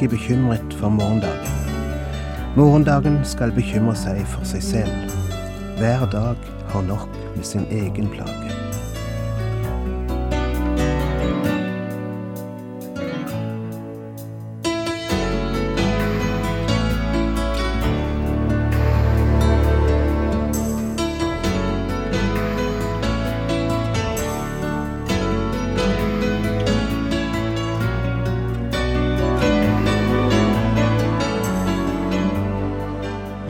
Ikke bekymret for morgendagen. Morgendagen skal bekymre seg for seg selv. Hver dag har nok med sin egen plage.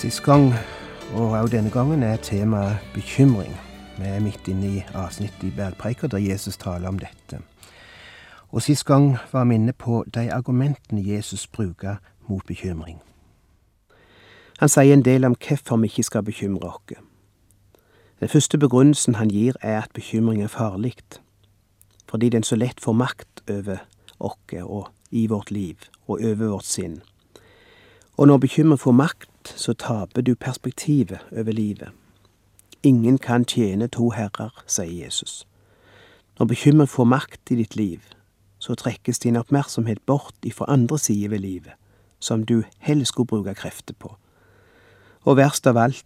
Sist gang, og også denne gangen, er temaet bekymring. Vi er midt inne i avsnittet i Bergpreika der Jesus taler om dette. Og sist gang var vi inne på de argumentene Jesus bruker mot bekymring. Han sier en del om hvorfor vi ikke skal bekymre oss. Den første begrunnelsen han gir, er at bekymring er farlig, fordi den så lett får makt over oss og i vårt liv og over vårt sinn. Og når bekymring får makt, så taper du perspektivet over livet. Ingen kan tjene to herrer, sier Jesus. Når bekymring får makt i ditt liv, så trekkes din oppmerksomhet bort ifra andre sider ved livet, som du helst skulle bruke krefter på. Og verst av alt,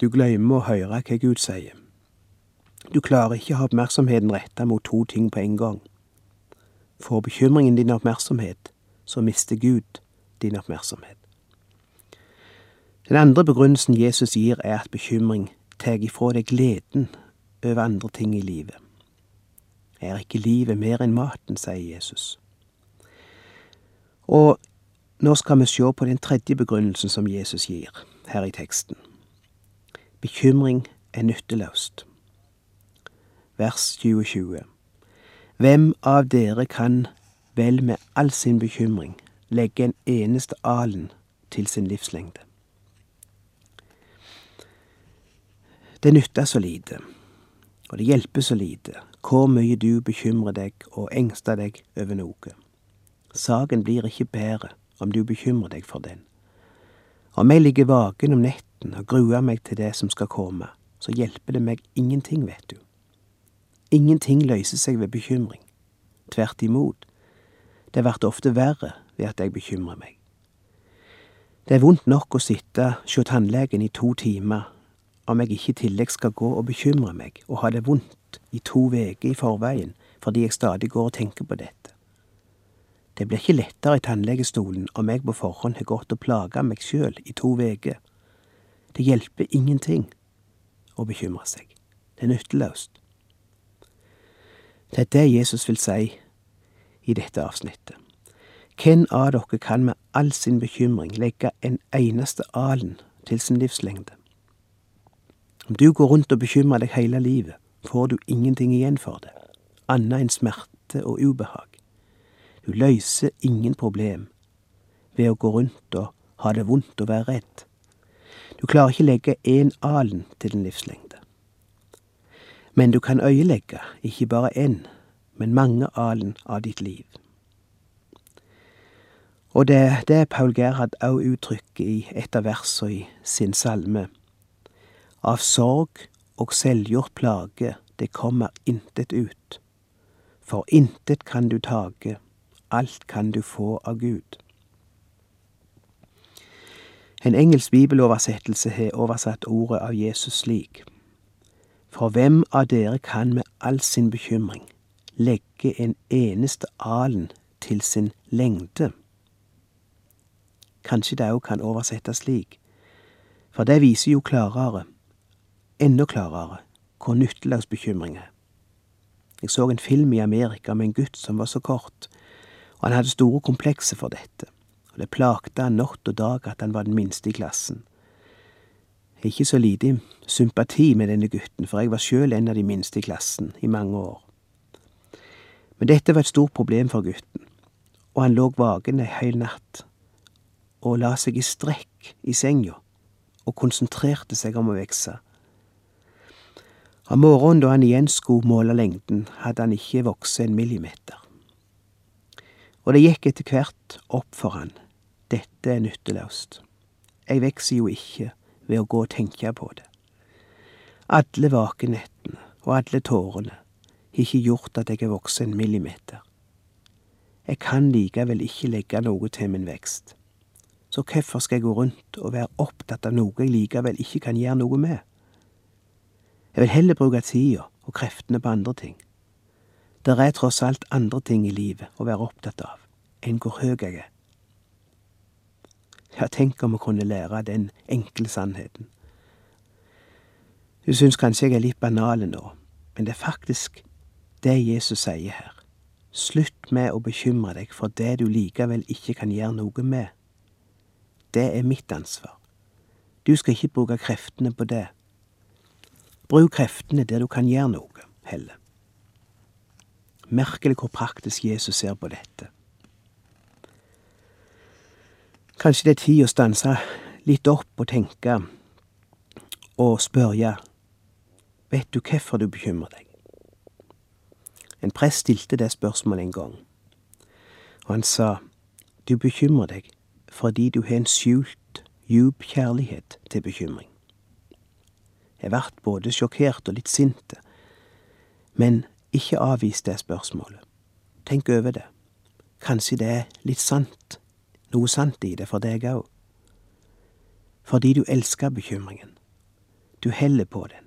du glemmer å høre hva Gud sier. Du klarer ikke å ha oppmerksomheten retta mot to ting på en gang. Får bekymringen din oppmerksomhet, så mister Gud din oppmerksomhet. Den andre begrunnelsen Jesus gir, er at bekymring tar ifra deg gleden over andre ting i livet. Er ikke livet mer enn maten, sier Jesus. Og nå skal vi se på den tredje begrunnelsen som Jesus gir her i teksten. Bekymring er nytteløst. Vers 2020. Hvem av dere kan vel med all sin bekymring legge en eneste alen til sin livslengde? Det nytter så lite, og det hjelper så lite, hvor mye du bekymrer deg og engster deg over noe. Saken blir ikke bedre om du bekymrer deg for den. Om jeg ligger vaken om netten og gruer meg til det som skal komme, så hjelper det meg ingenting, vet du. Ingenting løser seg ved bekymring. Tvert imot. Det blir ofte verre ved at jeg bekymrer meg. Det er vondt nok å sitte hos tannlegen i to timer om jeg ikke i tillegg skal gå og bekymre meg og ha det vondt i to uker i forveien fordi jeg stadig går og tenker på dette. Det blir ikke lettere i tannlegestolen om jeg på forhånd har gått og plaga meg sjøl i to uker. Det hjelper ingenting å bekymre seg. Det er nytteløst. Det er det Jesus vil si i dette avsnittet. Hvem av dere kan med all sin bekymring legge en eneste alen til sin livslengde? Om du går rundt og bekymrer deg hele livet, får du ingenting igjen for det, annet enn smerte og ubehag. Du løser ingen problem ved å gå rundt og ha det vondt og være redd. Du klarer ikke legge én alen til din livslengde. Men du kan øyelegge ikke bare én, men mange alen av ditt liv. Og det er det Paul Gerhard òg uttrykker i et av versene i sin salme. Av sorg og selvgjort plage det kommer intet ut. For intet kan du tage, alt kan du få av Gud. En engelsk bibeloversettelse har oversatt ordet av Jesus slik. For hvem av dere kan med all sin bekymring legge en eneste alen til sin lengde? Kanskje det òg kan oversettes slik, for det viser jo klarere enda klarere hvor nytteløs bekymring er. Jeg så en film i Amerika med en gutt som var så kort, og han hadde store komplekser for dette, og det plagte han natt og dag at han var den minste i klassen. Ikke så lite sympati med denne gutten, for jeg var sjøl en av de minste i klassen i mange år. Men dette var et stort problem for gutten, og han lå vaken ei heil natt og la seg i strekk i senga og konsentrerte seg om å vokse. Om morgenen da han igjen skulle måle lengden, hadde han ikke vokst en millimeter. Og det gikk etter hvert opp for han, dette er nytteløst. Jeg vokser jo ikke ved å gå og tenke på det. Alle vakenettene og alle tårene har ikke gjort at jeg har vokst en millimeter. Jeg kan likevel ikke legge noe til min vekst. Så hvorfor skal jeg gå rundt og være opptatt av noe jeg likevel ikke kan gjøre noe med? Jeg vil heller bruke tida og kreftene på andre ting. Det er tross alt andre ting i livet å være opptatt av enn hvor høy jeg er. Ja, tenk om vi kunne lære den enkle sannheten. Du syns kanskje jeg er litt banal nå, men det er faktisk det Jesus sier her. Slutt med å bekymre deg for det du likevel ikke kan gjøre noe med. Det er mitt ansvar. Du skal ikke bruke kreftene på det. Bruk kreftene der du kan gjøre noe, heller. Merkelig hvor praktisk Jesus ser på dette. Kanskje det er tid å stanse litt opp og tenke og spørre Vet du hvorfor du bekymrer deg? En prest stilte det spørsmålet en gang, og han sa du bekymrer deg fordi du har en skjult, djup kjærlighet til bekymring. Jeg vart både sjokkert og litt sint. men ikke avvis det spørsmålet. Tenk over det. Kanskje det er litt sant noe sant i det for deg òg. Fordi du elsker bekymringen. Du heller på den.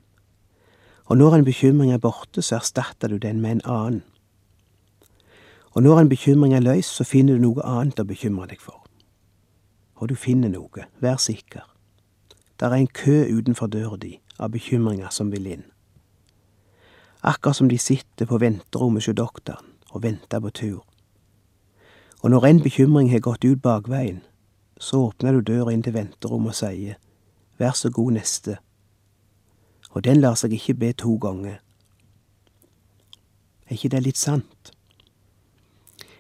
Og når en bekymring er borte, så erstatter du den med en annen. Og når en bekymring er løs, så finner du noe annet å bekymre deg for. Og du finner noe, vær sikker. Der er en kø utenfor døra di av bekymringer som vil inn. Akkurat som de sitter på venterommet hos doktoren og venter på tur. Og når en bekymring har gått ut bakveien, så åpner du døra inn til venterommet og sier Vær så god, neste. Og den lar seg ikke be to ganger. Er ikke det litt sant?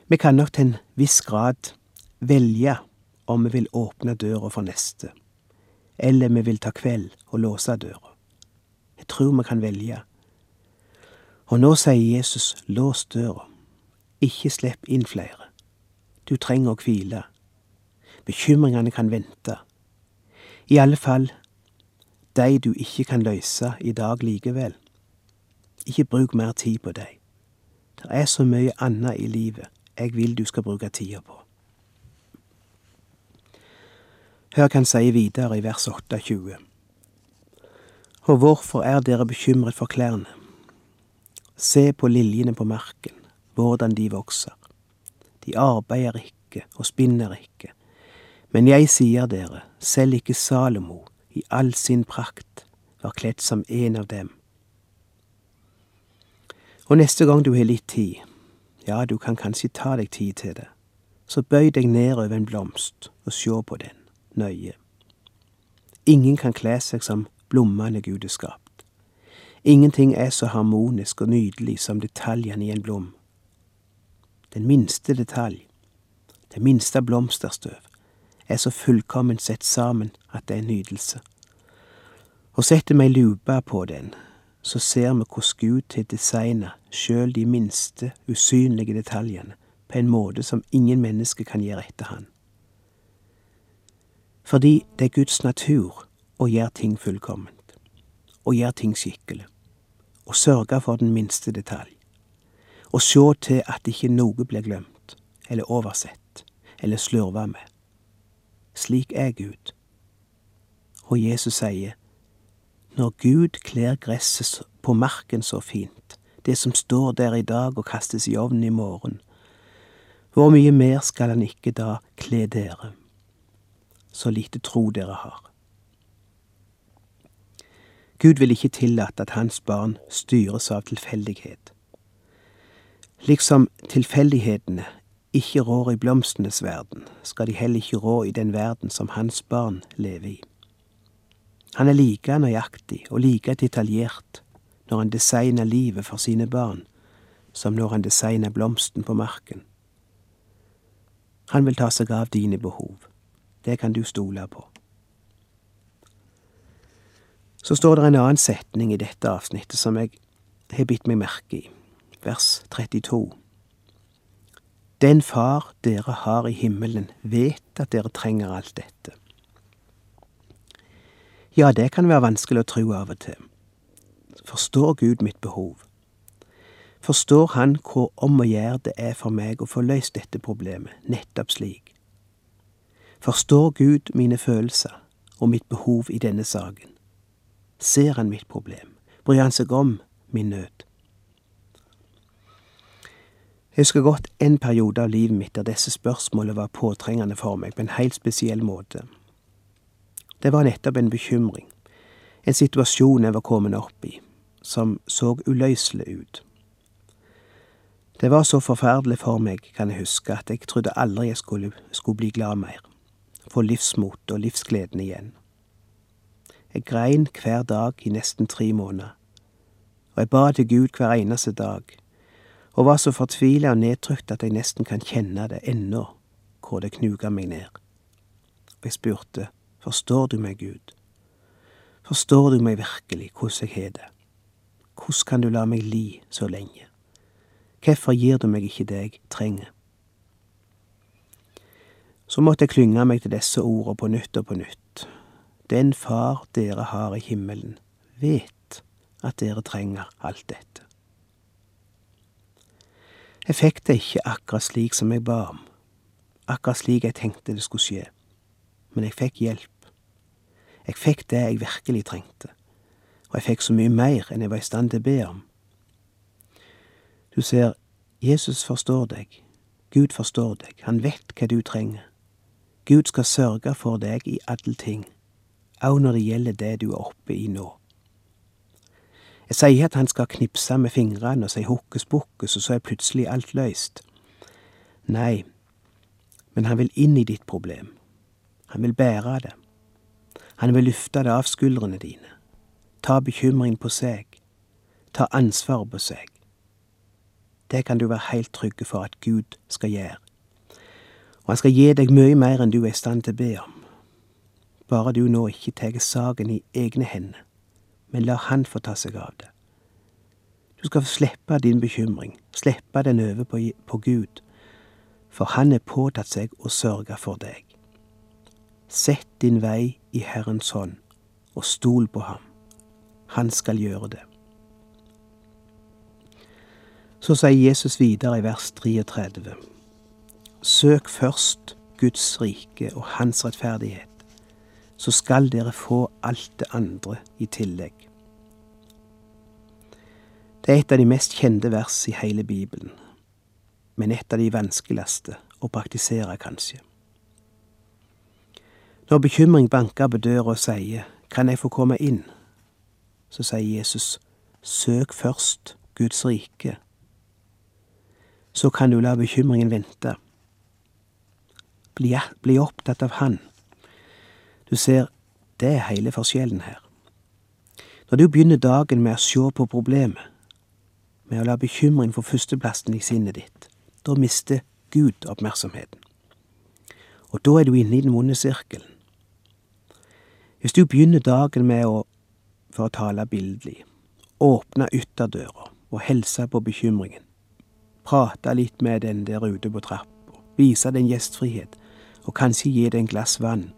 Vi kan nok til en viss grad velge om vi vil åpne døra for neste, eller vi vil ta kveld og låse døra. Jeg tror vi kan velge. Og nå sier Jesus, lås døra, ikke slipp inn flere. Du trenger å hvile. Bekymringene kan vente. I alle fall de du ikke kan løse i dag likevel. Ikke bruk mer tid på dem. Det er så mye annet i livet jeg vil du skal bruke tida på. Hør hva han sier videre i vers 28. Og hvorfor er dere bekymret for klærne? Se på liljene på marken, hvordan de vokser. De arbeider ikke og spinner ikke. Men jeg sier dere, selv ikke Salomo i all sin prakt var kledd som en av dem. Og neste gang du har litt tid, ja, du kan kanskje ta deg tid til det, så bøy deg ned over en blomst og sjå på den, nøye. Ingen kan kle seg som blommene Gud har skapt. Ingenting er så harmonisk og nydelig som detaljene i en blom den minste detalj, det minste blomsterstøv, er så fullkomment sett sammen at det er en nydelse. Og setter vi ei lupe på den, så ser vi hvordan Gud har designa sjøl de minste, usynlige detaljene på en måte som ingen menneske kan gjøre etter Han. Fordi det er Guds natur å gjøre ting fullkomment, å gjøre ting skikkelig, å sørge for den minste detalj å sjå til at ikke noe blir glemt eller oversett eller slurva med. Slik er Gud. Og Jesus sier, når Gud kler gresset på marken så fint, det som står der i dag og kastes i ovnen i morgen, hvor mye mer skal han ikke da kle dere, så lite tro dere har. Gud vil ikke tillate at hans barn styres av tilfeldighet. Liksom tilfeldighetene ikke rår i blomstenes verden, skal de heller ikke rå i den verden som hans barn lever i. Han er like nøyaktig og like detaljert når han designer livet for sine barn, som når han designer blomsten på marken. Han vil ta seg av dine behov. Det kan du stole på. Så står det en annen setning i dette avsnittet som jeg har bitt meg merke i, vers 32. Den Far dere har i himmelen, vet at dere trenger alt dette. Ja, det kan være vanskelig å tro av og til. Forstår Gud mitt behov? Forstår Han hvor om å gjøre det er for meg å få løst dette problemet, nettopp slik? Forstår Gud mine følelser og mitt behov i denne saken? Ser Han mitt problem? Bryr Han seg om min nød? Jeg husker godt en periode av livet mitt der disse spørsmålene var påtrengende for meg på en helt spesiell måte. Det var nettopp en bekymring, en situasjon jeg var kommet opp i, som så uløselig ut. Det var så forferdelig for meg, kan jeg huske, at jeg trodde aldri jeg skulle, skulle bli glad mer, få livsmot og livsgleden igjen. Jeg grein hver dag i nesten tre måneder, og jeg ba til Gud hver eneste dag, og var så fortvila og nedtrykt at jeg nesten kan kjenne det ennå, hvor det knuga meg ned. Og jeg spurte, forstår du meg, Gud? Forstår du meg virkelig, hvordan jeg har det? Hvordan kan du la meg li så lenge? Hvorfor gir du meg ikke det jeg trenger? Så måtte jeg klynge meg til disse ordene på nytt og på nytt. Den Far dere har i himmelen, vet at dere trenger alt dette. Jeg fikk det ikke akkurat slik som jeg ba om, akkurat slik jeg tenkte det skulle skje, men jeg fikk hjelp. Jeg fikk det jeg virkelig trengte, og jeg fikk så mye mer enn jeg var i stand til å be om. Du ser, Jesus forstår deg, Gud forstår deg, han vet hva du trenger. Gud skal sørge for deg i alle ting, òg når det gjelder det du er oppe i nå. Jeg sier at han skal knipse med fingrene og si hokus pokus, og så er plutselig alt løst. Nei, men han vil inn i ditt problem. Han vil bære det. Han vil løfte det av skuldrene dine. Ta bekymring på seg. Ta ansvaret på seg. Det kan du være helt trygge for at Gud skal gjøre. Og han skal gi deg mye mer enn du er i stand til å be om. Bare du nå ikke tar saken i egne hender men la Han få ta seg av det. Du skal slippe din bekymring, slippe den over på, på Gud, for Han er påtatt seg å sørge for deg. Sett din vei i Herrens hånd, og stol på ham. Han skal gjøre det. Så sier Jesus videre i vers 33. Søk først Guds rike og Hans rettferdighet så skal dere få alt det andre i tillegg. Det er et av de mest kjente vers i hele Bibelen, men et av de vanskeligste å praktisere, kanskje. Når bekymring banker på døra og sier Kan jeg få komme inn? så sier Jesus Søk først Guds rike. Så kan du la bekymringen vente. Bli, bli opptatt av Han du ser, det er hele forskjellen her. Når du begynner dagen med å se på problemet, med å la bekymring få førsteplassen i sinnet ditt, da mister Gud oppmerksomheten. Og da er du inne i den vonde sirkelen. Hvis du begynner dagen med å, for å tale bildelig, åpne ytterdøra og helse på bekymringen, prate litt med den der ute på trappa, vise den gjestfrihet og kanskje gi deg en glass vann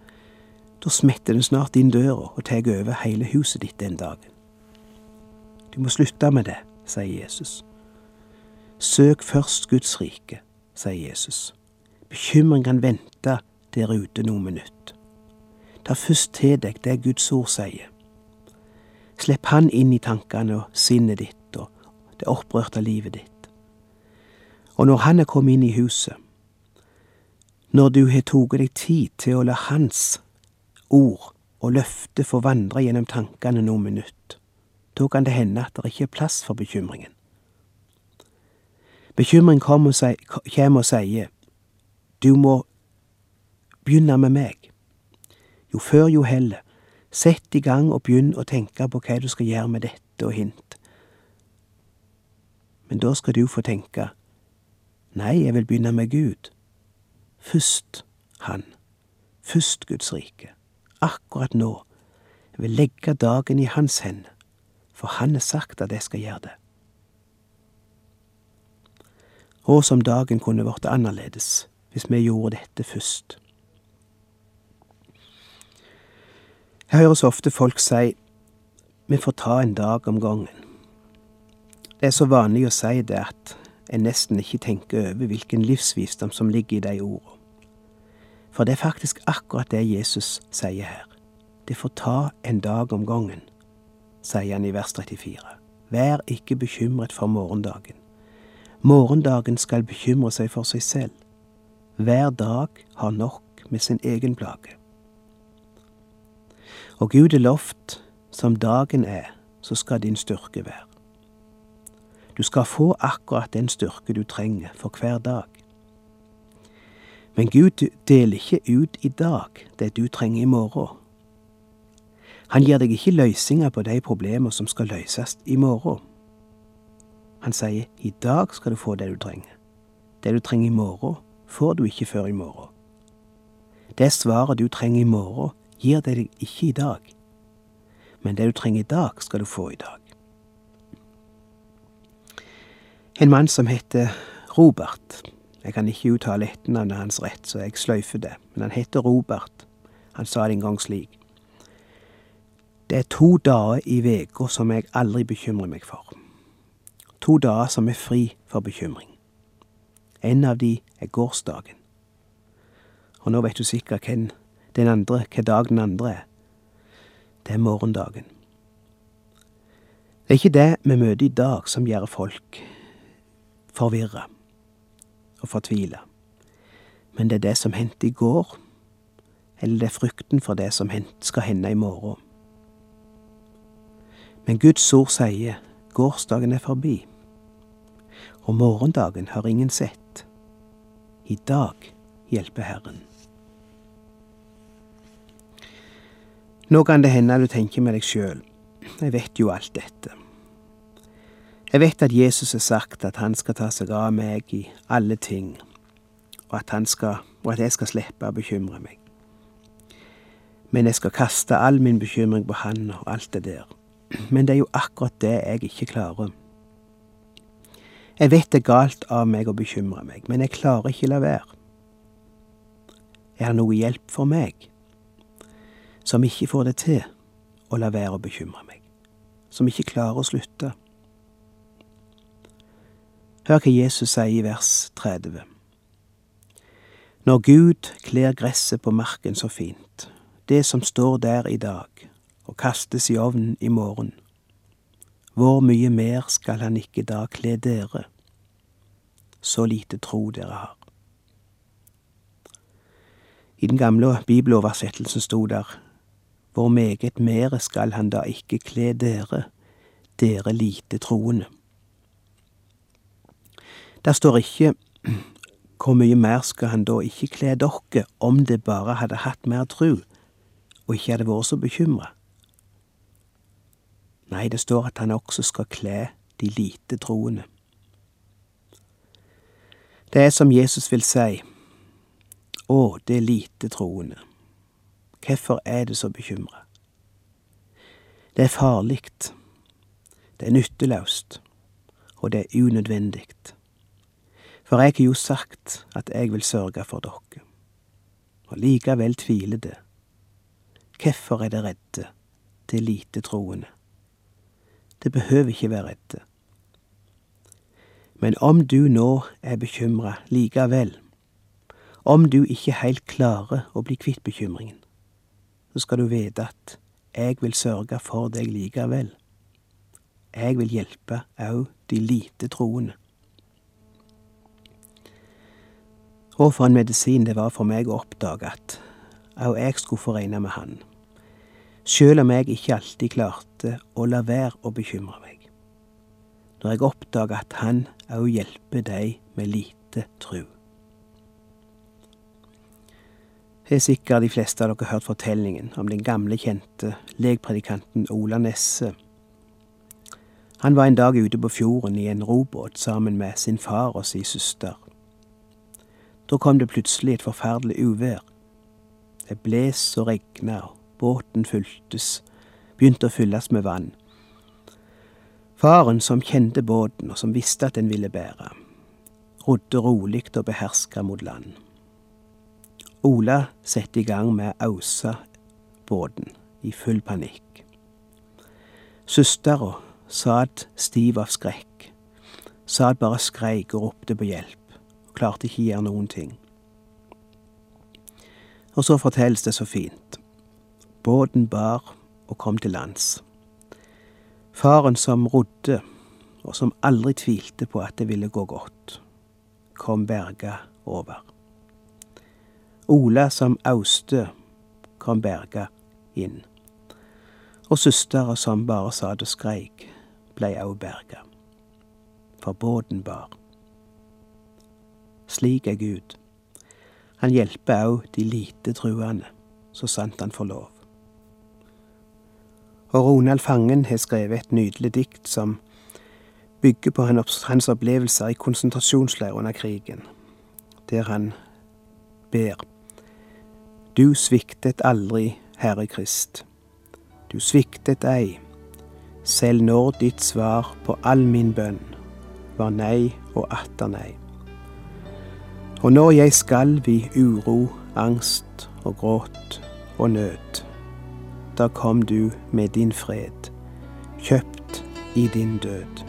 da smetter den snart inn døra og tar over hele huset ditt den dagen. Du må slutte med det, sier Jesus. Søk først Guds rike, sier Jesus. Bekymring kan vente der ute noen minutt. Ta først til deg det Guds ord sier. Slipp Han inn i tankene og sinnet ditt og det opprørte livet ditt. Og når Han er kommet inn i huset, når du har tatt deg tid til å la Hans ord og løfte få vandre gjennom tankene noen minutt. Da kan det hende at det ikke er plass for bekymringen. Bekymring kommer og sier du må begynne med meg. Jo før, jo heller. Sett i gang og begynn å tenke på hva du skal gjøre med dette og hint. Men da skal du få tenke nei, jeg vil begynne med Gud. Først Han. Først Guds rike. Akkurat nå. Jeg vil legge dagen i Hans hender, for Han har sagt at jeg skal gjøre det. Og som dagen kunne vært annerledes hvis vi gjorde dette først. Jeg hører så ofte folk si vi får ta en dag om gangen. Det er så vanlig å si det at en nesten ikke tenker over hvilken livsvisdom som ligger i de ordene. For det er faktisk akkurat det Jesus sier her. Det får ta en dag om gangen, sier han i vers 34. Vær ikke bekymret for morgendagen. Morgendagen skal bekymre seg for seg selv. Hver dag har nok med sin egen plage. Og Gud er lovt, som dagen er, så skal din styrke være. Du skal få akkurat den styrke du trenger for hver dag. Men Gud deler ikke ut i dag det du trenger i morgen. Han gir deg ikke løsninger på de problemer som skal løses i morgen. Han sier i dag skal du få det du trenger. Det du trenger i morgen, får du ikke før i morgen. Det svaret du trenger i morgen, gir deg ikke i dag. Men det du trenger i dag, skal du få i dag. En mann som heter Robert. Jeg kan ikke uttale etternavnet hans rett, så jeg sløyfer det. Men han heter Robert. Han sa det en gang slik. Det er to dager i veka som jeg aldri bekymrer meg for. To dager som er fri for bekymring. En av de er gårsdagen. Og nå vet du sikkert hvem den andre, hva dag den andre er. Det er morgendagen. Det er ikke det vi møter i dag som gjør folk forvirra og fortvila. Men det er det som hendte i går, eller det er frykten for det som skal hende i morgen. Men Guds ord sier gårsdagen er forbi, og morgendagen har ingen sett. I dag hjelper Herren. Nå kan det hende du tenker med deg sjøl, jeg vet jo alt dette. Jeg vet at Jesus har sagt at han skal ta seg av meg i alle ting, og at, skal, og at jeg skal slippe å bekymre meg. Men jeg skal kaste all min bekymring på han og alt det der. Men det er jo akkurat det jeg ikke klarer. Jeg vet det er galt av meg å bekymre meg, men jeg klarer ikke la være. Er det noe hjelp for meg, som ikke får det til å la være å bekymre meg, som ikke klarer å slutte? Hør hva Jesus sier i vers 30. Når Gud kler gresset på marken så fint, det som står der i dag, og kastes i ovnen i morgen, hvor mye mer skal han ikke da kle dere, så lite tro dere har. I den gamle bibeloversettelsen sto der, hvor meget mere skal han da ikke kle dere, dere lite troende. Der står ikke hvor mye mer skal han da ikke kle dere om det bare hadde hatt mer tru, og ikke hadde vært så bekymra? Nei, det står at han også skal kle de lite troende. Det er som Jesus vil si, å, det lite troende, hvorfor er det så bekymra? Det er farlig, det er nytteløst, og det er unødvendig. For jeg har jo sagt at jeg vil sørge for dere. Og likevel tviler det. Hvorfor er det redde, det lite troende? Det behøver ikke være redde. Men om du nå er bekymra likevel, om du ikke heilt klarer å bli kvitt bekymringen, så skal du vite at jeg vil sørge for deg likevel. Jeg vil hjelpe òg de lite troende. Og en medisin det var for meg å oppdage at òg jeg skulle få regne med han, sjøl om jeg ikke alltid klarte å la være å bekymre meg. Når jeg oppdager at han òg hjelper deg med lite tru. Det er sikkert de fleste av dere hørt fortellingen om den gamle, kjente legpredikanten Ola Nesse. Han var en dag ute på fjorden i en robåt sammen med sin far og sin søster. Da kom det plutselig et forferdelig uvær. Det bles og regna, og båten fyltes, begynte å fylles med vann. Faren, som kjente båten, og som visste at den ville bære, rodde rolig og beherska mot land. Ola satte i gang med å ause båten i full panikk. Søstera satt stiv av skrekk, satt bare skreik og ropte på hjelp, klarte ikke gjøre noen ting. Og så fortelles det så fint. Båten bar og kom til lands. Faren som rodde, og som aldri tvilte på at det ville gå godt, kom berga over. Ola som auste, kom berga inn. Og søstera som bare satt og skreik, blei au berga. For båten bar. Slik er Gud. Han hjelper òg de lite truende, så sant han får lov. Og Ronald Fangen har skrevet et nydelig dikt som bygger på hans opplevelser i konsentrasjonsleir under krigen, der han ber. Du sviktet aldri, Herre Krist. Du sviktet ei, selv når ditt svar på all min bønn var nei og atter nei. Og når jeg skalv i uro, angst og gråt og nød, da kom du med din fred, kjøpt i din død.